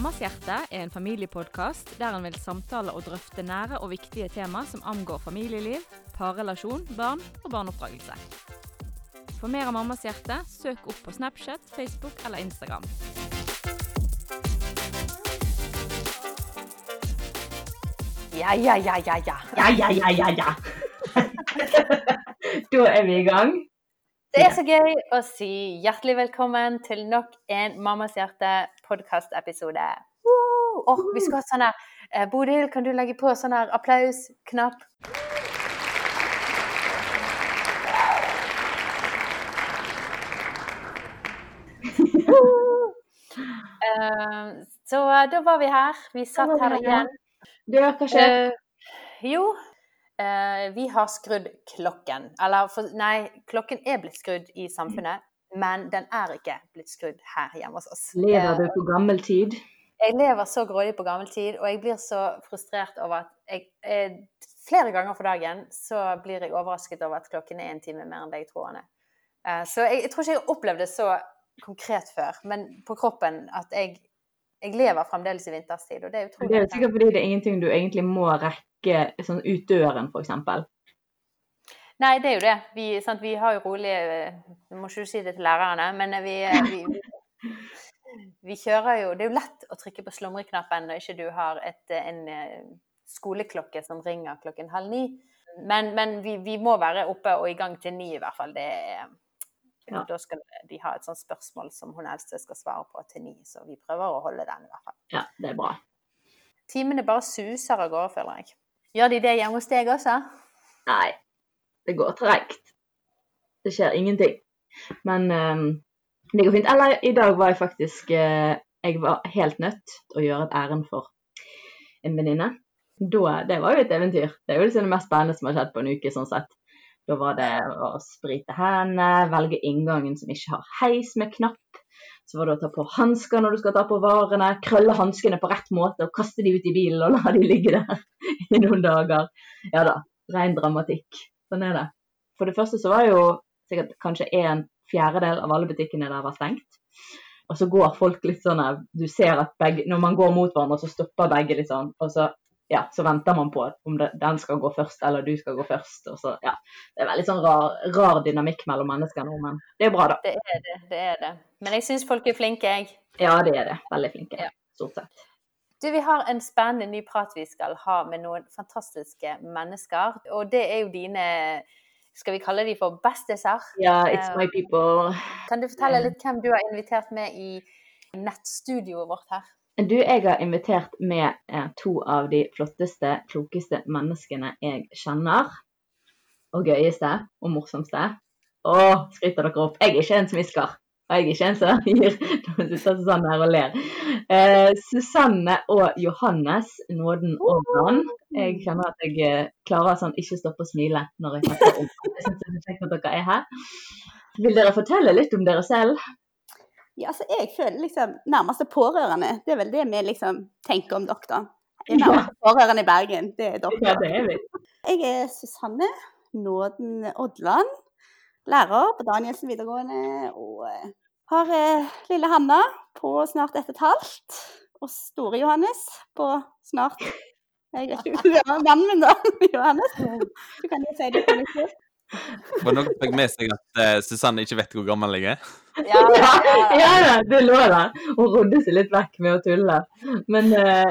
Mammas hjerte er en familiepodkast der en vil samtale og drøfte nære og viktige tema som angår familieliv, parrelasjon, barn og barneoppdragelse. For mer av Mammas hjerte, søk opp på Snapchat, Facebook eller Instagram. Ja, ja, ja, ja, ja. Ja, ja, ja, ja, ja. da er vi i gang. Det er så gøy å si hjertelig velkommen til nok en Mammas hjerte podkast-episode. Vi skulle hatt sånn her eh, Bodil, kan du legge på sånn her applausknapp? Eh, så da var vi her. Vi satt her igjen. Du, hva skjer? Uh, jo, uh, vi har skrudd klokken. Eller for, nei, klokken er blitt skrudd i samfunnet, men den er ikke blitt skrudd her hjemme hos oss. Lever du Eh, på gammel tid? jeg lever så grådig på gammel tid, og jeg blir så frustrert over at jeg jeg, Flere ganger for dagen så blir jeg overrasket over at klokken er en time mer enn det jeg tror den er. Eh, så jeg, jeg tror ikke jeg har opplevd det så konkret før, men på kroppen at jeg, jeg lever fremdeles i vinterstid, og det er Det er sikkert fordi det er ingenting du egentlig må rekke sånn ut døren, f.eks. Nei, det er jo det. Vi, vi har jo rolig Nå må ikke si det til lærerne, men vi, vi, vi kjører jo Det er jo lett å trykke på slumreknappen når ikke du har et, en eh, skoleklokke som ringer klokken halv ni. Men, men vi, vi må være oppe og i gang til ni i hvert fall. Det er, Ja. Da skal de ha et sånt spørsmål som hun eldste skal svare på til ni, så vi prøver å holde den i hvert fall. Ja, det er bra. Timene bare suser av gårde, føler jeg. Gjør de det hjemme hos deg også? Nei, det går tregt. Det skjer ingenting. Men um, det går fint. Eller i dag var jeg faktisk uh, Jeg var helt nødt til å gjøre et ærend for en venninne. Det var jo et eventyr. Det er jo liksom det mest spennende som har skjedd på en uke, sånn sett. Da var det å sprite hendene, velge inngangen som ikke har heis med knapp. Så var det å ta på hansker når du skal ta på varene, krølle hanskene på rett måte og kaste de ut i bilen og la de ligge der i noen dager. Ja da, ren dramatikk. Sånn er det. For det første så var jo sikkert kanskje en fjerdedel av alle butikkene der var stengt. Og så går folk litt sånn Du ser at begge, når man går mot hverandre, så stopper begge litt sånn. Og så, ja, så venter man på om det, den skal gå først, eller du skal gå først. Og så, ja. Det er veldig sånn rar, rar dynamikk mellom mennesker nå, men det er bra, da. Det er det. det er det. Men jeg syns folk er flinke, jeg. Ja, det er det. Veldig flinke. Ja. Stort sett. Du, Vi har en spennende ny prat vi skal ha med noen fantastiske mennesker. Og det er jo dine Skal vi kalle de for bestiser? Ja, it's my people. Kan du fortelle litt hvem du har invitert med i nettstudioet vårt her? Du, jeg har invitert med eh, to av de flotteste, klokeste menneskene jeg kjenner. Og gøyeste og morsomste. Å, skryter dere opp. Jeg er ikke en smisker. Og jeg er ikke en som gir noen sitter Susanne her og ler. Eh, Susanne og Johannes Nåden og brann. Jeg kjenner at jeg eh, klarer sånn ikke stoppe å smile når jeg snakker om Jeg synes det er kjekt at dere er her. Vil dere fortelle litt om dere selv? Ja, altså jeg føler liksom nærmeste pårørende, det er vel det vi liksom tenker om dere, da. Nærmeste pårørende i Bergen, det er dere. Ja, det er vi. Jeg er Susanne Nåden Odland, lærer på Danielsen videregående, og eh, har eh, lille Hanna på snart ett og et halvt, og store Johannes på snart jeg vet ikke, ja, mannen min da, Johannes. Du kan jo si det på nytt. Var det noen fikk med seg at uh, Susanne ikke vet hvor gammel jeg er. Ja, Ja, ja, ja, du lå der Hun rodde seg litt vekk med å tulle. Men uh,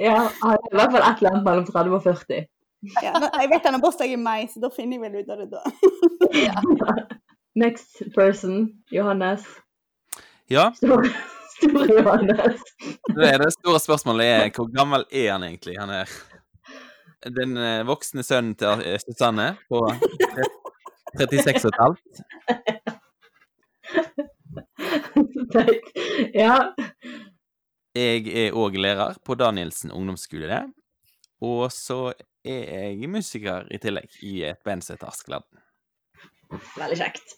ja, er i hvert fall et eller annet mellom 30 og 40. Ja, jeg vet han har bursdag i mai, så da finner jeg vel ut av det da. Next person, Johannes. Ja, Store, store Johannes. det, er det store spørsmålet er hvor gammel er han egentlig? Han er den eh, voksne sønnen til eh, Susanne på 36 og et halvt. Teit. Ja. Jeg er òg lærer på Danielsen ungdomsskole. Og så er jeg musiker i tillegg i et band som heter Askeladden. Veldig kjekt.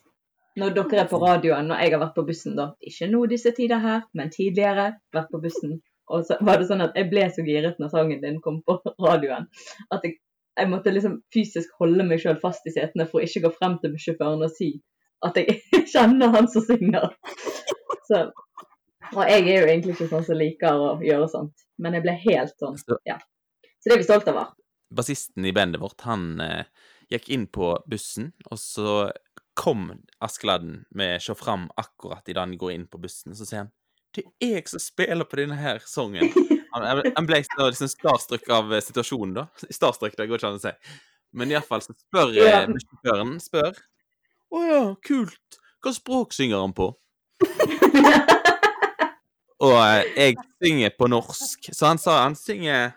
Når dere er på radioen, når jeg har vært på bussen, da. Ikke nå disse tider her, men tidligere. Vært på bussen. Og så var det sånn at jeg ble så giret når sangen din kom på radioen, at jeg, jeg måtte liksom fysisk holde meg sjøl fast i setene for å ikke gå frem til sjåføren og si at jeg kjenner han som synger. Så Og jeg er jo egentlig ikke sånn som liker å gjøre sånt, men jeg ble helt sånn, Så- ja. Så det er vi stolt over. Bassisten i bandet vårt, han eh, gikk inn på bussen, og så kom Askeladden med Se fram akkurat idet han går inn på bussen, og så sier han Det er jeg som spiller på denne her sangen. Han, han ble så liksom starstruck av eh, situasjonen, da. Starstruck, det går ikke an å si. Men iallfall så spør Ja. eh, spør Å ja, kult. Hva språk synger han på? Og eh, jeg synger på norsk, så han sa han synger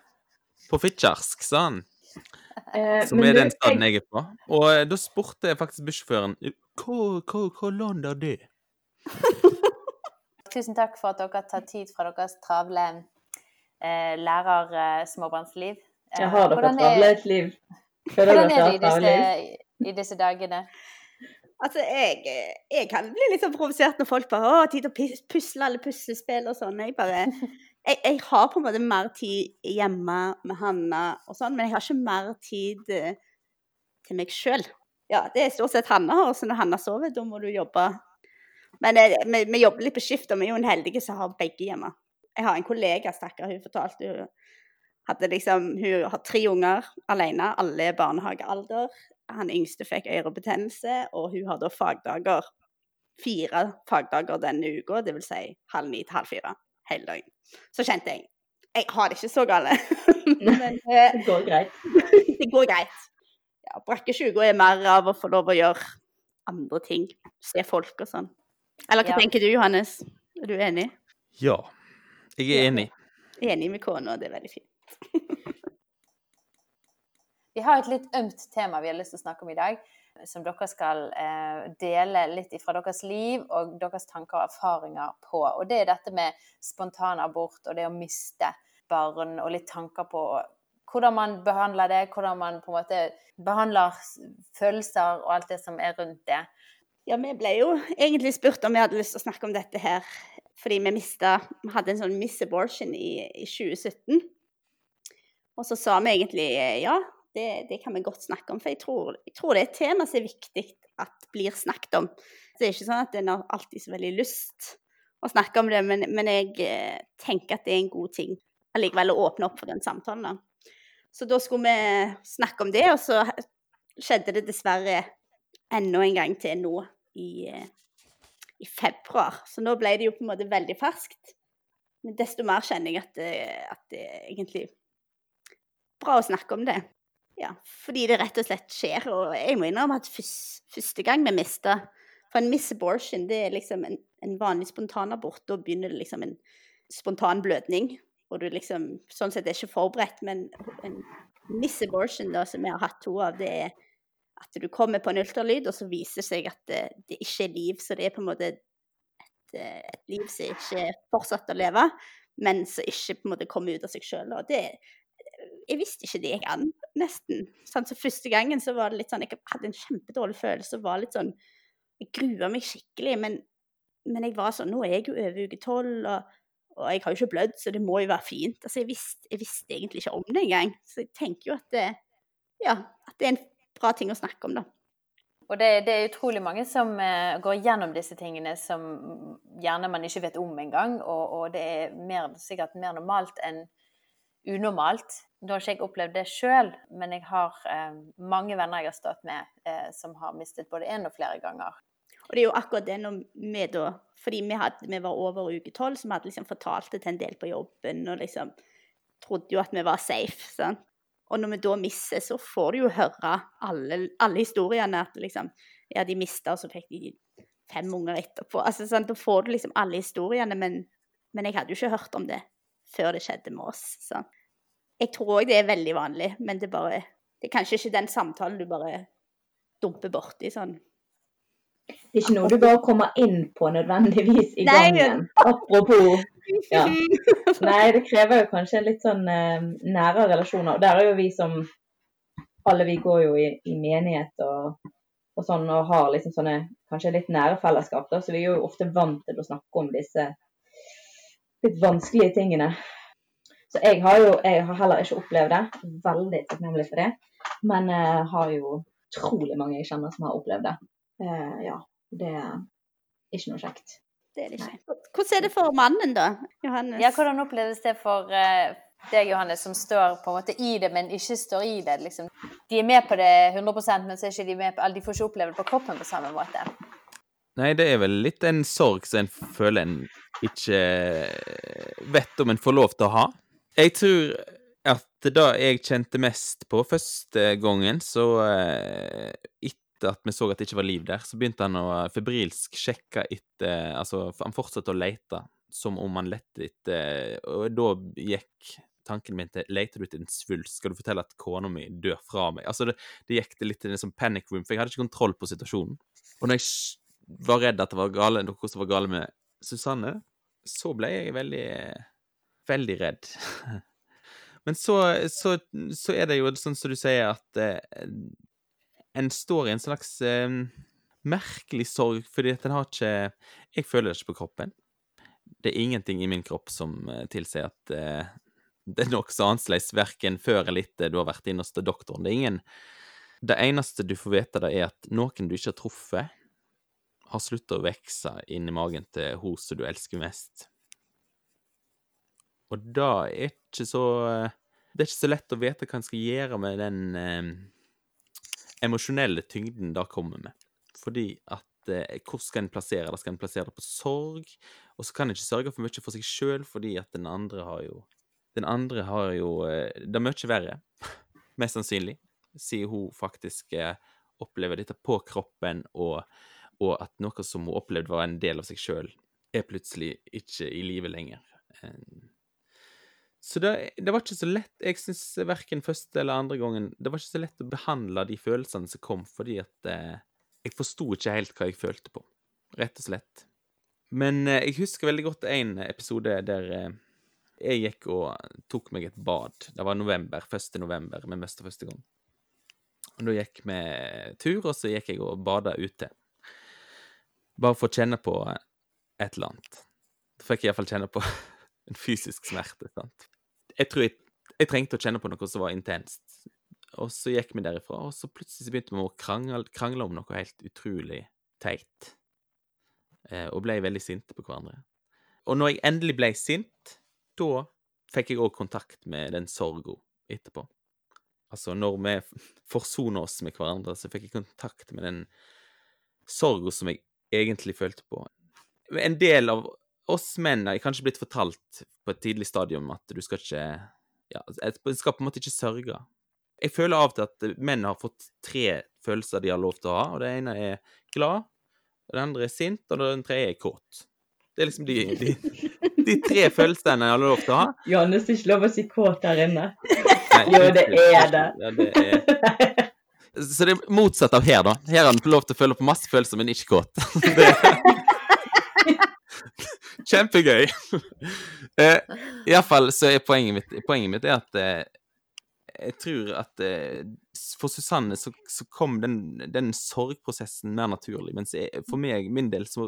på fitjarsk, sa han. Eh, Som er du, den staden jeg er på. Og eh, da spurte jeg faktisk bussjåføren hva, hva, hva land er det? Tusen takk for at dere tar tid fra deres travle eh, lærer-småbarnsliv. Eh, Jeg har dere er- travle et liv? Føler Hvordan er det i disse, i disse dagene? Altså, jeg, jeg kan bli litt sånn provosert når folk bare 'Å, tid til å pusle alle puslespill og sånn'. Jeg bare jeg, jeg har på en måte mer tid hjemme med Hanna og sånn, men jeg har ikke mer tid eh, til meg sjøl. Ja, det er stort sett Hanna har, så når Hanna sover, da må du jobbe. Men eh, vi, vi jobber litt på skift, og vi er jo en heldige som har begge hjemme. Jeg har en kollega, stakkar, hun fortalte hun hadde liksom, Hun har tre unger alene, alle er barnehagealder. Han yngste fikk ørebetennelse, og hun har da fagdager. Fire fagdager denne uka, dvs. Si halv ni til halv fire hele dagen. Så kjente jeg jeg har det ikke så gale. Men eh, Det går greit. det går greit. Ja, Brakkesjuka er mer av å få lov å gjøre andre ting. Se folk og sånn. Eller hva Ja. tenker du, Johannes? Er du enig? Ja, jeg er enig. Enig med kona, det er veldig fint. Vi har et litt ømt tema vi har lyst til å snakke om i dag, som dere skal eh, dele litt fra deres liv og deres tanker og erfaringer på. Og det er dette med spontan abort og det å miste barn, og litt tanker på hvordan man behandler det, hvordan man på en måte behandler følelser og alt det som er rundt det. Ja, vi ble jo egentlig spurt om vi hadde lyst til å snakke om dette her, fordi vi mista Vi hadde en sånn miss abortion i, i 2017. Og så sa vi egentlig eh, ja, det, det kan vi godt snakke om, for jeg tror, jeg tror det er et tema som er viktig at blir snakket om. Så det er ikke sånn at en har alltid så veldig lyst å snakke om det, men, men jeg eh, tenker at det er en god ting allikevel å åpne opp for den samtalen. da. Så da skulle vi snakke om det, og så skjedde det dessverre enda en gang til nå i, eh, i februar. Så nå ble det jo på en måte veldig ferskt. Men desto mer kjenner jeg at det, at det er bra å snakke om det. Ja, fordi det rett og slett skjer. Og jeg må innrømme at første gang vi mista For en miss abortion, det er liksom en, en vanlig spontanabort. Da begynner det liksom en spontan blødning. Og du liksom sånn sett er ikke forberedt, men en miss abortion, da, som vi har hatt to av, det er at du kommer på en ultralyd, og så viser det seg at det, det ikke er liv. Så det er på en måte et, et liv som ikke fortsetter å leve, men som ikke på en måte kommer ut av seg sjøl. Og det Jeg visste ikke det gikk an, nesten. Sånn, så første gangen så var det litt sånn Jeg hadde en kjempedårlig følelse og var litt sånn Jeg grua meg skikkelig, men, men jeg var sånn Nå er jeg jo over uke tolv, og, og jeg har jo ikke blødd, så det må jo være fint. Altså, jeg visste, jeg visste egentlig ikke om det engang. Så jeg tenker jo at det, ja, at det er en bra ting å snakke om, da. Og det, det er utrolig mange som uh, går gjennom disse tingene som gjerne man ikke vet om engang, og, og det er mer, sikkert mer normalt enn unormalt. Nå har ikke jeg opplevd det sjøl, men jeg har eh, mange venner jeg har stått med eh, som har mistet både én og flere ganger. Og det er jo akkurat det når vi da Fordi vi, hadde, vi var over uke tolv, så vi hadde liksom fortalt det til en del på jobben og liksom trodde jo at vi var safe. sant? Og når vi da mister, så får du jo høre alle, alle historiene. At liksom Ja, de mista, og så fikk de fem unger etterpå. Altså, sant? Da får du liksom alle historiene, men, men jeg hadde jo ikke hørt om det før det skjedde med oss. Så Jeg tror òg det er veldig vanlig, men det bare Det er kanskje ikke den samtalen du bare dumper borti sånn. Det er ikke noe du bare kommer inn på nødvendigvis i gangen. Apropos ja. Nei, det krever jo kanskje litt sånn eh, nære relasjoner. Og der er jo vi som Alle vi går jo i, i menighet og, og sånn og har liksom sånne kanskje litt nære fellesskap, da, så vi er jo ofte vant til å snakke om disse litt vanskelige tingene. Så jeg har jo jeg har heller ikke opplevd det. Veldig takknemlig for det. Men jeg har jo utrolig mange jeg kjenner som har opplevd det. Uh, ja, det er ikke noe kjekt. det er det ikke. Hvordan er det for mannen, da? Johannes? Ja, hvordan oppleves det for uh, deg, Johannes, som står på en måte i det, men ikke står i det? liksom? De er med på det 100% men så er ikke de med på, de får ikke oppleve det på kroppen på samme måte. Nei, det er vel litt en sorg som en føler en ikke vet om en får lov til å ha. Jeg tror at da jeg kjente mest på første gangen, så eh, etter at vi så at det ikke var liv der, så begynte han å febrilsk sjekke etter Altså, han fortsatte å lete som om han lette etter Og da gikk tanken min til Leter du etter en svulst? Skal du fortelle at kona mi dør fra meg? Altså, det, det gikk det litt til en sånn panic room, for jeg hadde ikke kontroll på situasjonen. Og når jeg var redd at det var gale, noe som var gale med Susanne, så ble jeg veldig Veldig redd. Men så, så, så er det jo sånn som du sier, at eh, en står i en slags eh, merkelig sorg, fordi at en har ikke Jeg føler det ikke på kroppen. Det er ingenting i min kropp som eh, tilsier at eh, det er nokså annerledes verken før eller etter du har vært inne hos doktoren. Det er ingen Det eneste du får vite, da, er at noen du ikke har truffet, har slutta å vokse inni magen til hun som du elsker mest. Og da er ikke så Det er ikke så lett å vite hva en skal gjøre med den eh, emosjonelle tyngden det kommer med. Fordi at eh, hvor skal en plassere det? Skal en plassere det på sorg? Og så kan en ikke sørge for mye for seg sjøl, fordi at den andre har jo Den andre har jo eh, Det er mye verre, mest sannsynlig, siden hun faktisk eh, opplever dette på kroppen, og, og at noe som hun opplevde var en del av seg sjøl, er plutselig ikke i live lenger. Så det, det var ikke så lett Jeg syns verken første eller andre gangen Det var ikke så lett å behandle de følelsene som kom, fordi at eh, jeg forsto ikke helt hva jeg følte på, rett og slett. Men eh, jeg husker veldig godt en episode der eh, jeg gikk og tok meg et bad. Det var november, 1. november, vi møtte første gang. Og da gikk vi tur, og så gikk jeg og bada ute. Bare for å kjenne på et eller annet. Da fikk jeg iallfall kjenne på en fysisk smerte. sant? Jeg tror jeg, jeg trengte å kjenne på noe som var intenst. Og så gikk vi derifra, og så plutselig begynte vi å krangle, krangle om noe helt utrolig teit. Eh, og ble veldig sinte på hverandre. Og når jeg endelig ble sint, da fikk jeg òg kontakt med den sorga etterpå. Altså, når vi forsona oss med hverandre, så fikk jeg kontakt med den sorga som jeg egentlig følte på. En del av oss menn har kanskje blitt fortalt på et tidlig stadium at du skal ikke Ja, en skal på en måte ikke sørge. Jeg føler av og til at menn har fått tre følelser de har lov til å ha, og det ene er glad, det andre er sint, og den tredje er kåt. Det er liksom de, de, de tre følelsene jeg har lov til å ha. Johannes, det er ikke lov å si kåt der inne. Nei, Jo, det er det. Ja, det er. Så det er motsatt av her, da. Her har han lov til å føle på masse følelser, men ikke kåt. Kjempegøy. Eh, Iallfall så er poenget mitt, poenget mitt er at eh, jeg tror at eh, for Susanne så, så kom den, den sorgprosessen mer naturlig, mens jeg, for meg, min del, så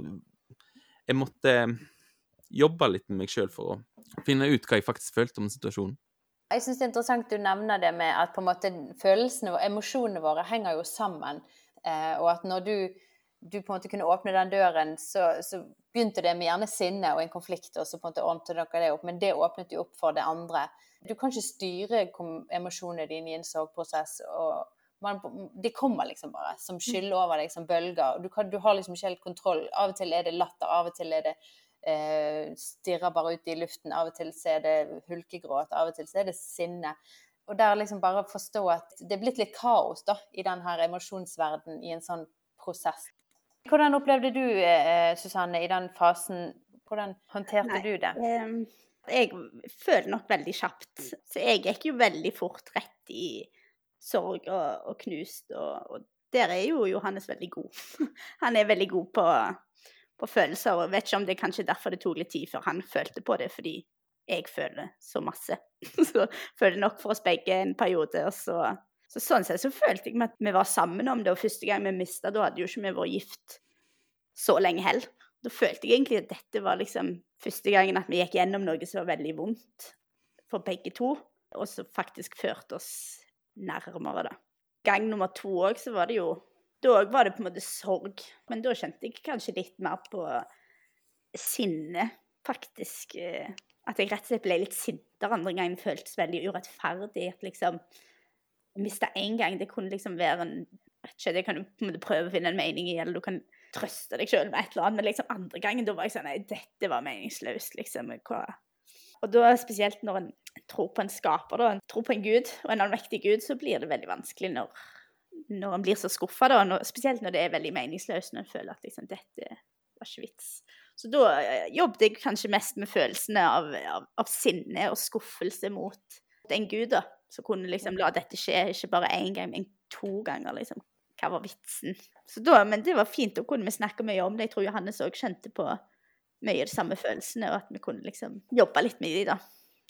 Jeg måtte jobbe litt med meg sjøl for å finne ut hva jeg faktisk følte om situasjonen. Jeg syns det er interessant du nevner det med at på en måte følelsene og emosjonene våre henger jo sammen. Eh, og at når du, du på en måte kunne åpne den døren, så, så begynte det med gjerne sinne og en konflikt, og så på en måte ordnet dere det opp. Men det åpnet jo opp for det andre. Du kan ikke styre emosjonene dine i en sorgprosess. og man, de kommer liksom bare som skyller over deg som bølger. Du, kan, du har liksom ikke helt kontroll. Av og til er det latter, av og til er det eh, stirrer bare ut i luften. Av og til så er det hulkegråt, av og til så er det sinne. Og der liksom bare forstå at det er blitt litt kaos da, i den her emosjonsverden i en sånn prosess. Hvordan opplevde du, eh, Susanne, i den fasen? Hvordan håndterte Nei. du det? Jeg føler nok veldig kjapt. Så jeg gikk jo veldig fort rett i sorg og, og knust. Og, og der er jo Johannes veldig god. Han er veldig god på, på følelser. Og vet ikke om det er kanskje derfor det tok litt tid før han følte på det, fordi jeg føler så masse. Så føler nok for oss begge en periode. Og så, så sånn sett så følte jeg at vi var sammen om det. Og første gang vi mista, da hadde jo ikke vi vært gift så lenge heller. Da følte jeg egentlig at dette var liksom første gangen at vi gikk gjennom noe som var veldig vondt for begge to, og som faktisk førte oss nærmere, da. Gang nummer to òg, så var det jo Da var det på en måte sorg, men da kjente jeg kanskje litt mer på sinne, faktisk. eh, At jeg rett og slett ble litt sintere andre gangen. Føltes veldig urettferdig. At liksom Mista én gang. Det kunne liksom være en ikke, Det kan du på en måte prøve å finne en mening i, eller du kan trøste deg sjøl med et eller annet. Men liksom andre gangen da var jeg sånn Nei, dette var meningsløst, liksom. Hva? Og da spesielt når en tror på en skaper, da, en tror på en gud, og en allmektig gud, så blir det veldig vanskelig når, når en blir så skuffa, spesielt når det er veldig meningsløst, når en føler at liksom dette var ikke vits. Så da eh, jobbet jeg kanskje mest med følelsene av, av, av sinne og skuffelse mot en gud, da. Som kunne liksom la dette skje, ikke bare én gang, men to ganger, liksom. Hva var vitsen? Så da, men det var fint, da kunne vi snakke mye om det. Jeg tror Johannes òg kjente på mye av de samme følelsene, og at vi kunne liksom jobbe litt med de, da.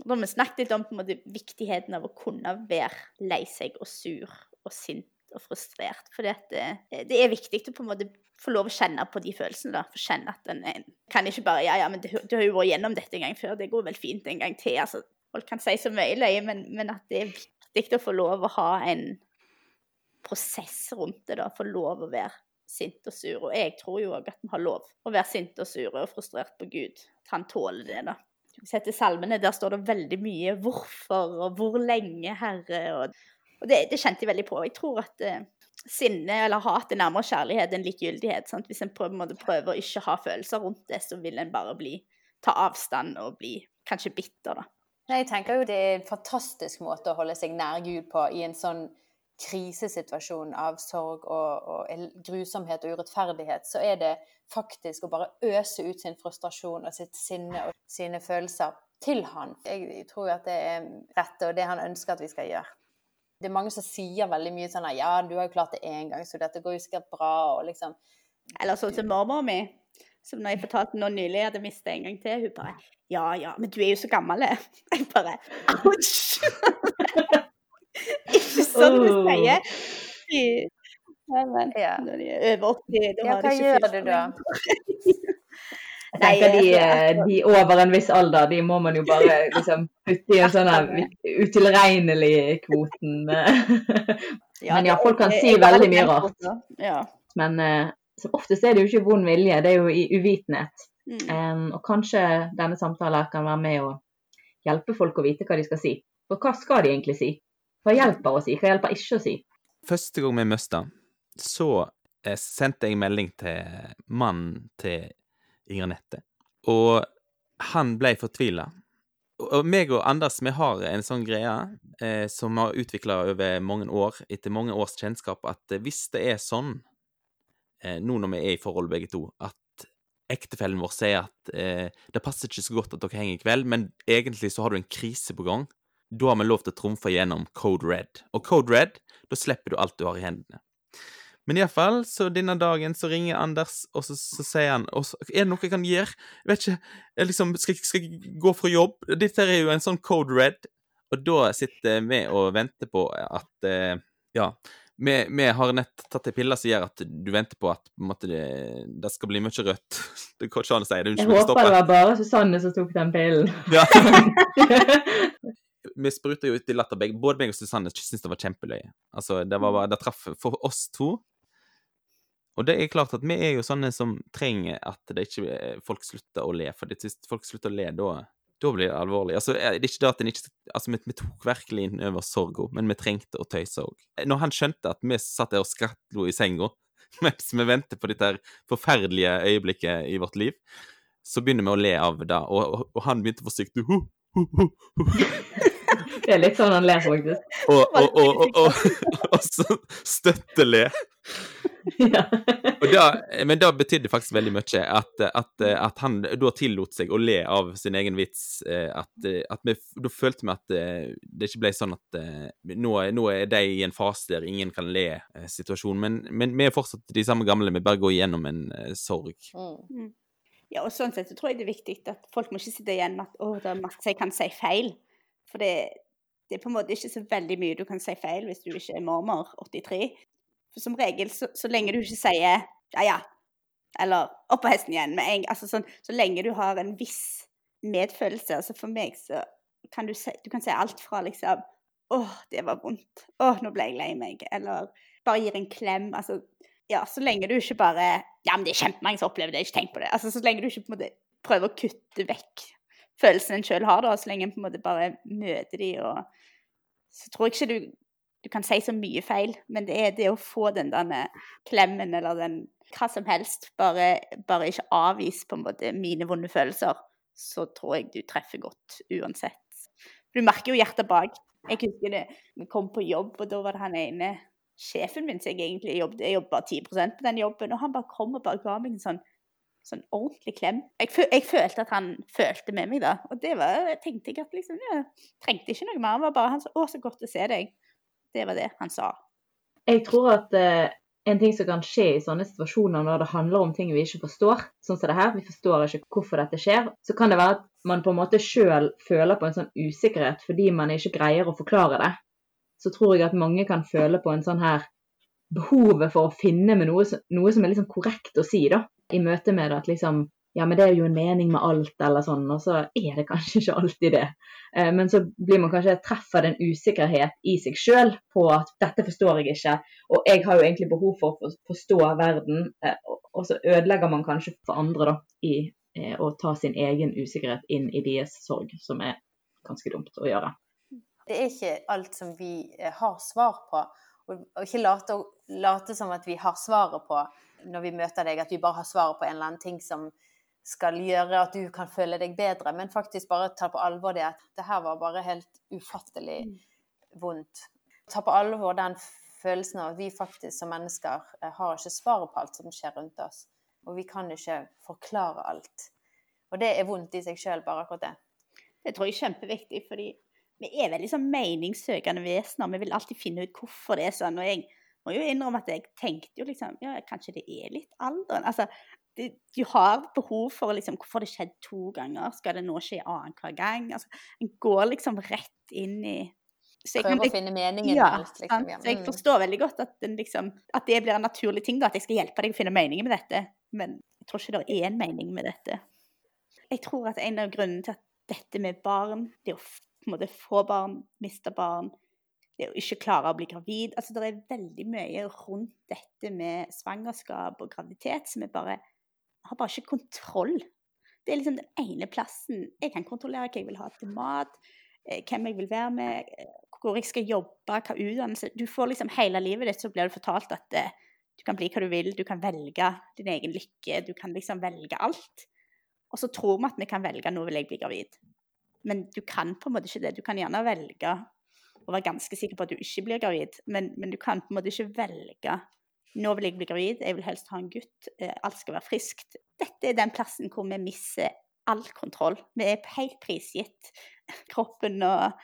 Og da vi snakket litt om på en måte, viktigheten av å kunne være lei seg og sur og sint og frustrert. For det, det er viktig å på en måte få lov å kjenne på de følelsene. da, for kjenne at en, kan ikke bare Ja, ja, men du, du har jo vært gjennom dette en gang før, det går vel fint en gang til. altså Folk kan si så mye løye, men, men at det er viktig å få lov å ha en prosess rundt det, da. Få lov å være sint og sur. Og jeg tror jo òg at vi har lov å være sint og sur og frustrert på Gud. At han tåler det, da. Hvis jeg setter salmene, der står det veldig mye 'hvorfor' og 'hvor lenge', Herre. Og, og det, det, kjente jeg veldig på. Jeg tror at uh, sinne eller hat er nærmere kjærlighet enn likegyldighet. Sant? Hvis en prøver, prøver å ikke ha følelser rundt det, så vil en bare bli, ta avstand og bli kanskje bitter, da. Jeg tenker jo det er en fantastisk måte å holde seg nær Gud på i en sånn krisesituasjon av sorg og, og, grusomhet og urettferdighet, så er det faktisk å bare øse ut sin frustrasjon og sitt sinne og sine følelser til han. Jeg tror at det er rett, og det han ønsker at vi skal gjøre. Det er mange som sier veldig mye sånn at ja, du har jo klart det én gang, så dette går jo sikkert bra, og liksom Eller sånn som mormor mi, som når jeg fortalte nå nylig jeg hadde mistet en gang til, hun bare Ja, ja, men du er jo så gammel. Jeg bare Ouch! Ikke sånn du sier. Ja, men Ja. når de er over 80, da Ja, har de hva ikke gjør fylt du da? Jeg tenker de, Nei, eh, de over en viss alder, de må man jo bare liksom putte i en sånn utilregnelig-kvoten. Men ja, folk kan si veldig mye rart. Men eh, som oftest er det jo ikke vond vilje, det er jo i uvitenhet. Mm. Og kanskje denne samtalen kan være med å hjelpe folk å vite hva de skal si. For hva skal de egentlig si? Hva hjelper å si, hva hjelper ikke å si? Første gang vi møttes, så eh, sendte jeg melding til mannen til Ingrid Nette. Og han ble fortvila. Og meg og Anders vi har en sånn greie eh, som har utvikla over mange år, etter mange års kjennskap, at eh, hvis det er sånn, eh, nå når vi er i forhold begge to, at ektefellen vår sier at eh, det passer ikke så godt at dere henger i kveld, men egentlig så har du en krise på gang, da har vi lov til å trumfe gjennom Code Red. Og Code Red, da slipper du alt du har i hendene. Men iallfall, så denne dagen så ringer Anders, og så, så sier han og så, Er det noe jeg kan gjøre? Jeg vet ikke. Jeg liksom, skal, skal jeg gå fra jobb? Dette er jo en sånn Code Red. Og da sitter vi og venter på at eh, Ja. Vi, vi har nett tatt ei pille som gjør at du venter på at på en måte, det, det skal bli mye rødt. Det går ikke an å si det. Jeg håper det var bare Susanne som tok den pillen. Ja. vi spruta jo ut i latter. Både meg og Susanne syntes det var kjempeløye. Altså, det var bare, det traff for oss to. Og det er klart at vi er jo sånne som trenger at det ikke folk slutter å le. For hvis folk slutter å le, da, da blir det alvorlig. Altså, det er ikke det at en ikke Altså, vi, vi tok virkelig inn over sorga, men vi trengte å tøyse òg. Når han skjønte at vi satt der og skrattlo i senga mens vi venter på dette forferdelige øyeblikket i vårt liv, så begynner vi å le av det, og, og, og han begynte forsiktig hu, hu, hu, hu. Det er litt sånn han ler, faktisk. Og, og, og, og, og, og så støttele. Ja. Og da, men det betydde faktisk veldig mye. At, at, at han da tillot seg å le av sin egen vits. eh, At, at vi, da følte vi at eh, det ikke ble sånn at eh, nå, nå er de i en fase der ingen kan le-situasjon. Men, men vi er fortsatt de samme gamle, vi bare går igjennom en eh, sorg. Mm. Ja, og sånn sett så tror jeg det er viktig at folk må ikke sitte igjen med at å, det er masse jeg kan si feil. For det, det er på en måte ikke så veldig mye du kan si feil hvis du ikke er mormor 83. Som regel, så, så lenge du ikke sier ja, ja, eller opp på hesten igjen med en gang, altså sånn, så lenge du har en viss medfølelse. Altså for meg så kan du si, du kan si alt fra liksom åh, det var vondt. Åh, nå ble jeg lei meg. Eller bare gir en klem. Altså, ja, så lenge du ikke bare Ja, men det er kjempemange som opplever det, ikke tenk på det. Altså, så lenge du ikke på en måte prøver å kutte vekk følelsen en sjøl har, da, så lenge en på en måte bare møter de og Så tror jeg ikke du, du kan si så mye feil, men det er det å få den der klemmen eller den hva som helst, bare, bare ikke avvis på en måte mine vonde følelser, så tror jeg du treffer godt uansett. Du merker jo hjertet bak. Jeg husker det, vi kom på jobb, og da var det han ene sjefen min som jeg egentlig jobbet Jeg jobbet bare 10 på den jobben, og han bare kom og bare ga meg en sånn sånn ordentlig klem. Jeg, jeg, følte at han følte med meg da. Og det var, jeg tenkte jeg at liksom, jeg trengte ikke noe mer. Det var bare han sa 'Å, så godt å se deg'. Det var det han sa. Jeg tror at uh, en ting som kan skje i sånne situasjoner når det handler om ting vi ikke forstår, sånn som det her, vi forstår ikke hvorfor dette skjer, så kan det være at man på en måte sjøl føler på en sånn usikkerhet fordi man ikke greier å forklare det. Så tror jeg at mange kan føle på en sånn her behovet for å finne med noe, noe som er liksom korrekt å si, da i møte med at liksom ja, men det er jo en mening med alt, eller sånn, og så er det kanskje ikke alltid det. Eh, men så blir man kanskje treffer en usikkerhet i seg sjøl på at dette forstår jeg ikke, og jeg har jo egentlig behov for å forstå verden, eh, og så ødelegger man kanskje for andre da, i eh, å ta sin egen usikkerhet inn i deres sorg, som er ganske dumt å gjøre. Det er ikke alt som vi har svar på, og ikke late, late som at vi har svaret på når vi møter deg, at vi bare har svaret på en eller annen ting som skal gjøre at du kan føle deg bedre, men faktisk bare ta på alvor det at det her var bare helt ufattelig mm. vondt. Ta på alvor den følelsen av at vi faktisk som mennesker eh, har ikke svaret på alt som skjer rundt oss. Og vi kan ikke forklare alt. Og det er vondt i seg sjøl, bare akkurat det. Det tror jeg er kjempeviktig, fordi vi er veldig sånn meningssøkende vesener. Vi vil alltid finne ut hvorfor det er sånn. Og jeg må jo innrømme at jeg tenkte jo liksom Ja, kanskje det er litt alderen. Altså, det, du har behov for liksom Hvorfor har det skjedd to ganger? Skal det nå skje annenhver gang? Altså, en går liksom rett inn i Prøver å finne meningen ja, alt, liksom. Ja. Så jeg mm. forstår veldig godt at, liksom, at, det blir en naturlig ting, da, at jeg skal hjelpe deg å finne meningen med dette. Men jeg tror ikke det er en mening med dette. Jeg tror at en av grunnene til at dette med barn, det å på en måte få barn, miste barn, det å ikke klare å bli gravid altså Det er veldig mye rundt dette med svangerskap og graviditet som er bare har bare ikke kontroll. Det er liksom den ene plassen jeg kan kontrollere hva jeg vil ha til mat, eh, hvem jeg vil være med, eh, hvor jeg skal jobbe, hva utdannelse Du får liksom hele livet ditt så blir det fortalt at eh, du kan bli hva du vil, du kan velge din egen lykke, du kan liksom velge alt. Og så tror vi at vi kan velge nå vil jeg bli gravid. Men du kan på en måte ikke det. Du kan gjerne velge og være ganske sikker på at du ikke blir gravid. Men, men, du kan på en måte ikke velge nå vil jeg bli gravid, jeg vil helst ha en gutt, eh, alt skal være friskt. Dette er den plassen hvor vi mister all kontroll. Vi er helt prisgitt kroppen og,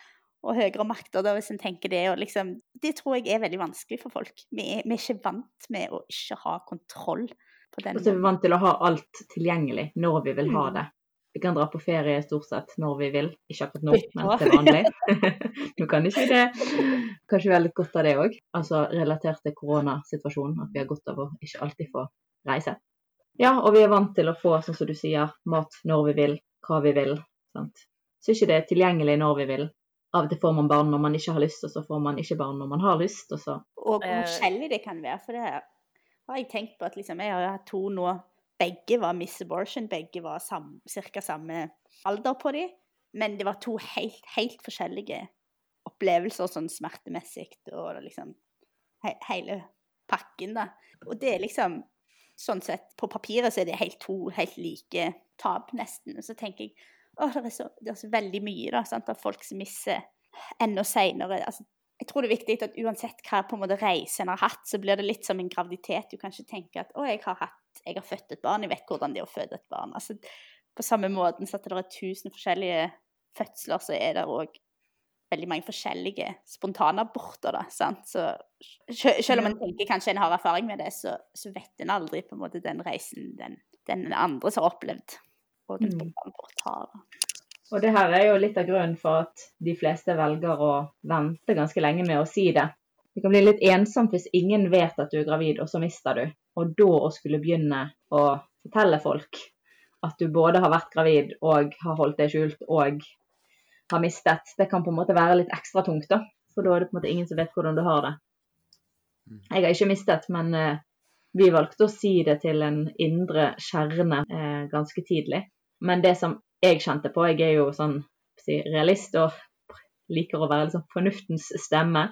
og høyere makter, da, hvis en tenker det. Liksom, det tror jeg er veldig vanskelig for folk. Vi er, vi er ikke vant med å ikke ha kontroll. på den Og så er vi vant til å ha alt tilgjengelig når vi vil ha mm. det. Vi kan dra på ferie stort sett når vi vil. Ikke akkurat nå, men til vanlig. nå kan ikke det. Kanskje vi har litt godt av det òg. Altså relatert til koronasituasjonen. At vi har godt av å ikke alltid få reise. Ja, og vi er vant til å få, sånn som du sier, mat når vi vil, hva vi vil. Sant? Så ikke det er tilgjengelig når vi vil. Av og til får man barn når man ikke har lyst, og så får man ikke barn når man har lyst. Og, så. og hvor forskjellig det kan være. For det har jeg tenkt på at liksom, jeg har hatt to nå begge var Miss Abortion, begge var ca. samme alder på dem. Men det var to helt, helt forskjellige opplevelser sånn smertemessig og liksom he hele pakken, da. Og det er liksom Sånn sett, på papiret så er det helt to helt like tap, nesten. Og så tenker jeg å, det er så, det er så veldig mye da, sant, av folk som misser enda seinere. Altså, jeg tror det er viktig at uansett hva på en måte reise en har hatt, så blir det litt som en graviditet. Du kan ikke tenke at å, jeg har hatt jeg har født et barn, jeg vet hvordan det er å føde et barn. Altså, på samme måten så at det er tusen forskjellige fødsler, så er det òg veldig mange forskjellige spontanaborter. da, sant? Så selv om en tenker kanskje en har erfaring med det, så, så vet en aldri på en måte den reisen den, den andre som har opplevd og en mm. spontanabort har. Og det her er jo litt av grunnen for at de fleste velger å vente ganske lenge med å si det. Det kan bli litt ensomt hvis ingen vet at du er gravid, og så mister du. Og da å skulle begynne å fortelle folk at du både har vært gravid og har holdt deg skjult og har mistet, det kan på en måte være litt ekstra tungt, da. For da er det på en måte ingen som vet hvordan du har det. Mm. Jeg har ikke mistet, men uh, vi valgte å si det til en indre kjerne uh, ganske tidlig. Men det som jeg kjente på, jeg er jo sånn si, realist og liker å være liksom fornuftens stemme,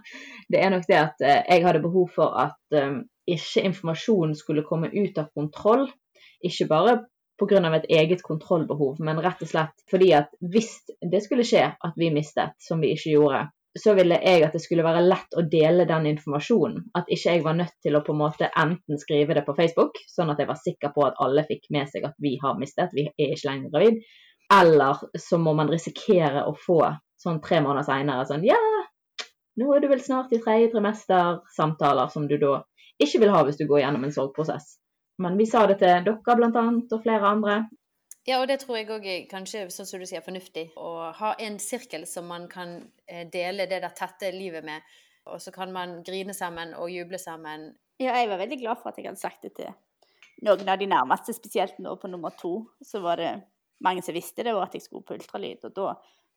det er nok det at eh, jeg hadde behov for at eh, ikke informasjonen skulle komme ut av kontroll. Ikke bare pga. et eget kontrollbehov, men rett og slett fordi at hvis det skulle skje at vi mistet, som vi ikke gjorde, så ville jeg at det skulle være lett å dele den informasjonen. At ikke jeg var nødt til å på en måte enten skrive det på Facebook, sånn at jeg var sikker på at alle fikk med seg at vi har mistet, vi er ikke lenger gravid. Eller så må man risikere å få sånn tre måneder seinere sånn Ja, nå er du vel snart i tredje trimester. Samtaler som du da ikke vil ha hvis du går gjennom en sorgprosess. Men vi sa det til dere annet, og flere andre. Ja, og det tror jeg òg er kanskje, sånn som du sier, fornuftig. Å ha en sirkel som man kan eh, dele det der tette livet med. Og så kan man grine sammen og juble sammen. Ja, jeg var veldig glad for at jeg hadde sagt det til noen av de nærmeste, spesielt nå på nummer to. Så var det mange som visste det, og at jeg skulle på ultralyd. Og da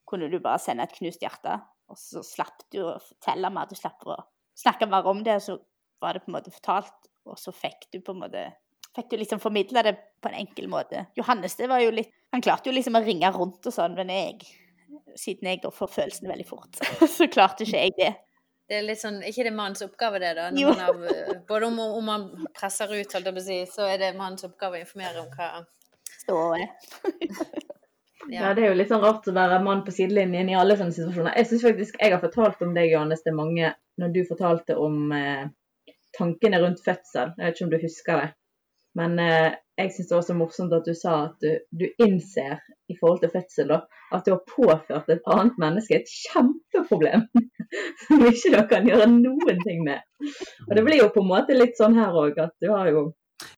kunne du bare sende et knust hjerte, og så slapp du å fortelle mer. Du slapp å snakke mer om det, og så var det på en måte fortalt, og så fikk du på en måte Fikk du liksom formidla det på en enkel måte. Johannes det var jo litt Han klarte jo liksom å ringe rundt og sånn, men jeg, siden jeg da får følelsene veldig fort, så klarte ikke jeg det. Det er litt sånn, ikke det mannens oppgave, det, da? Jo. Har, både om, om man presser ut, holdt jeg på å si, så er det mannens oppgave å informere om hva Stående. Ja. det er jo litt sånn rart å være mann på sidelinjen i alle sånne situasjoner. Jeg syns faktisk jeg har fortalt om deg, Johannes, til mange når du fortalte om eh, tankene rundt fødsel. Jeg vet ikke om du husker det. Men eh, jeg syns det var så morsomt at du sa at du, du innser i forhold til fødsel da, at du har påført et annet menneske et kjempeproblem som ikke dere kan gjøre noen ting med. Og det blir jo på en måte litt sånn her òg, at du har jo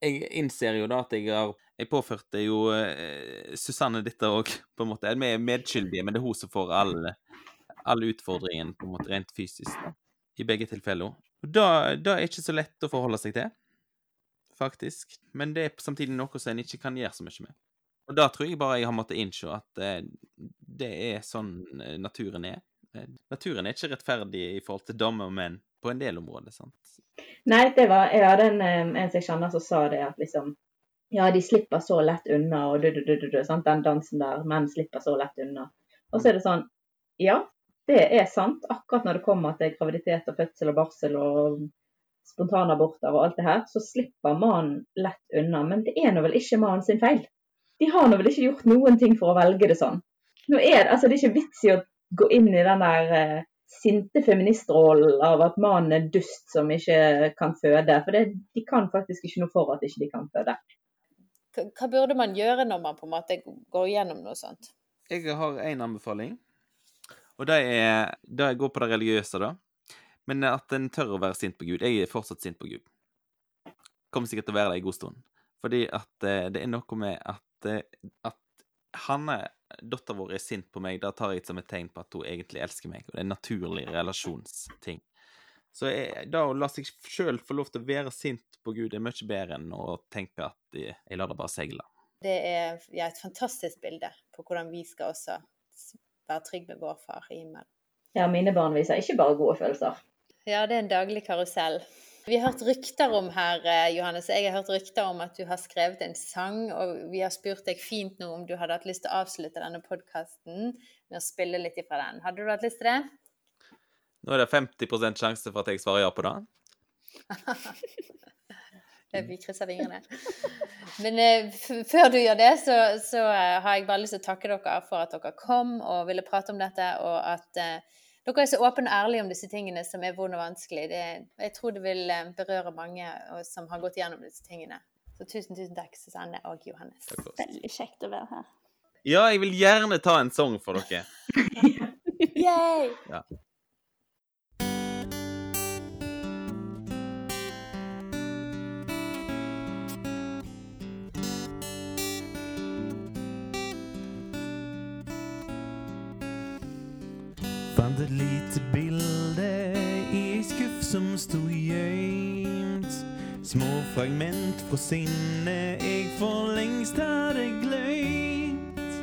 Jeg innser jo da at jeg har Jeg påførte jo eh, Susanne dette òg, på en måte. Vi er medskyldige, men det er hun som får all, all utfordringen på en måte rent fysisk, da. I begge tilfeller. Da, da er ikke så lett å forholde seg til faktisk. Men det er samtidig noe som en ikke kan gjøre så mye med. Og da tror jeg bare jeg har måttet innse at eh, det er sånn eh, naturen er. Eh, naturen er ikke rettferdig i forhold til damer og menn på en del områder, sant. Nei, det var Jeg hadde en, en som jeg kjenner som sa det at liksom Ja, de slipper så lett unna, og du, du, du, du, du sant? den dansen der. Menn slipper så lett unna. Og så er det sånn Ja, det er sant. Akkurat når det kommer til graviditet og fødsel og barsel og spontanaborter og alt det her, så slipper mannen lett unna. Men det er nå vel ikke mannen sin feil. De har nå vel ikke gjort noen ting for å velge det sånn. Nå er det, altså, det er ikke vits i å gå inn i den der eh, sinte feministrollen av at mannen er dust som ikke kan føde. For det, de kan faktisk ikke noe for at ikke de kan føde. Hva burde man gjøre når man på en måte går gjennom noe sånt? Jeg har én anbefaling, og det er jeg går på det religiøse, da. Men at en tør å være sint på Gud. Jeg er fortsatt sint på Gud. Kommer sikkert til å være det en god stund. Fordi at eh, det er noe med at, at han Hanne, dattera vår, er sint på meg. Da tar jeg det som et tegn på at hun egentlig elsker meg. Og det er en naturlig relasjonsting. Så jeg, da å la seg sjøl få lov til å være sint på Gud er mye bedre enn å tenke at jeg, jeg lar det bare seile. Det er ja, et fantastisk bilde på hvordan vi skal også være trygge med vår far i himmelen. Ja, mine barn viser ikke bare gode følelser. Ja, det er en daglig karusell. Vi har hørt rykter om her, eh, Johannes. Jeg har hørt rykter om at du har skrevet en sang, og vi har spurt deg fint nå om du hadde hatt lyst til å avslutte denne podkasten med å spille litt ifra den. Hadde du hatt lyst til det? Nå er det 50% sjanse for at jeg svarer ja på det. Vi krysser fingrene. Men eh, før du gjør det, så, så eh, har jeg bare lyst til å takke dere for at dere kom og ville prate om dette, og at uh, dere er så åpne og ærlige om disse tingene som er vonde og vanskelig. Det, jeg tror det vil eh, berøre mange som har gått gjennom disse tingene. Så tusen, tusen takk, Susanne og Johannes. Veldig kjekt å være her. Ja, jeg vil gjerne ta en sang for dere. Yay! Ja. Som sto gjemt. Små fragment fra sinnet jeg for lengst hadde glemt.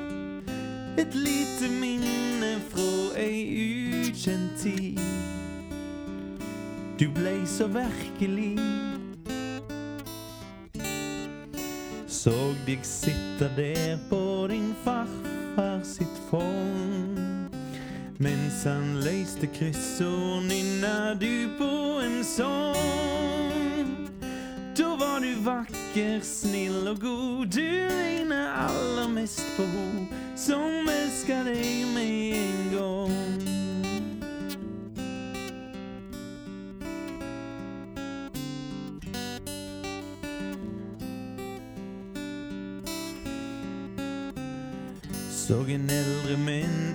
Et lite minne fra ei ukjent tid. Du blei så virkelig. Såg deg sitte der på din farfar sitt fond. Mens han løste kryssord, nynna du på en sång. Da var du vakker, snill og god. Du ligner aller mest på ho som elsker deg med en gang. Så en eldre, menn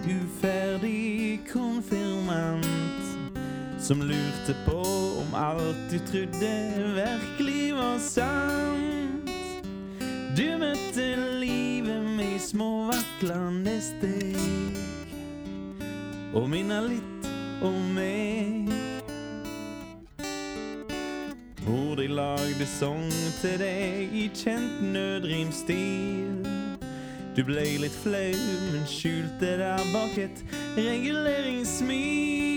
som lurte på om alt du trodde virkelig var sant. Du møtte livet med små vaklende steg og minna litt om meg. Hvor de lagde sang til deg i kjent nødrimstil. Du ble litt flau, men skjulte deg bak et reguleringssmil.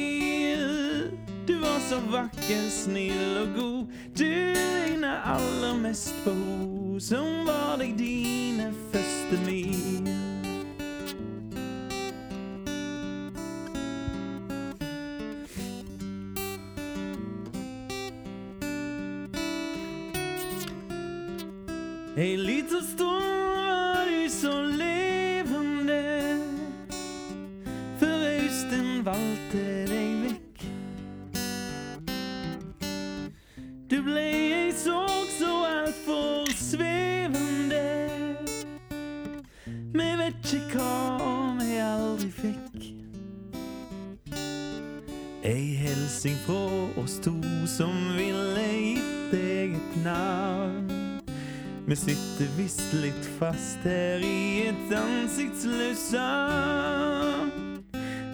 Du var så vakker, snill og god. Du ligner aller mest på ho som var deg dine første mil. Ei lita stund her i et ansiktsløse.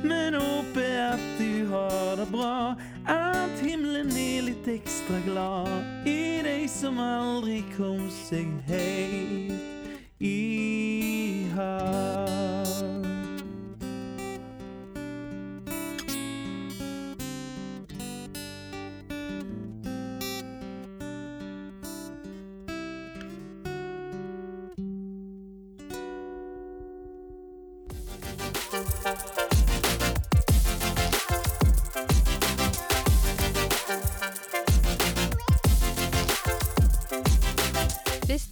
Men håper at du har det bra, at himmelen er litt ekstra glad i deg som aldri kom seg helt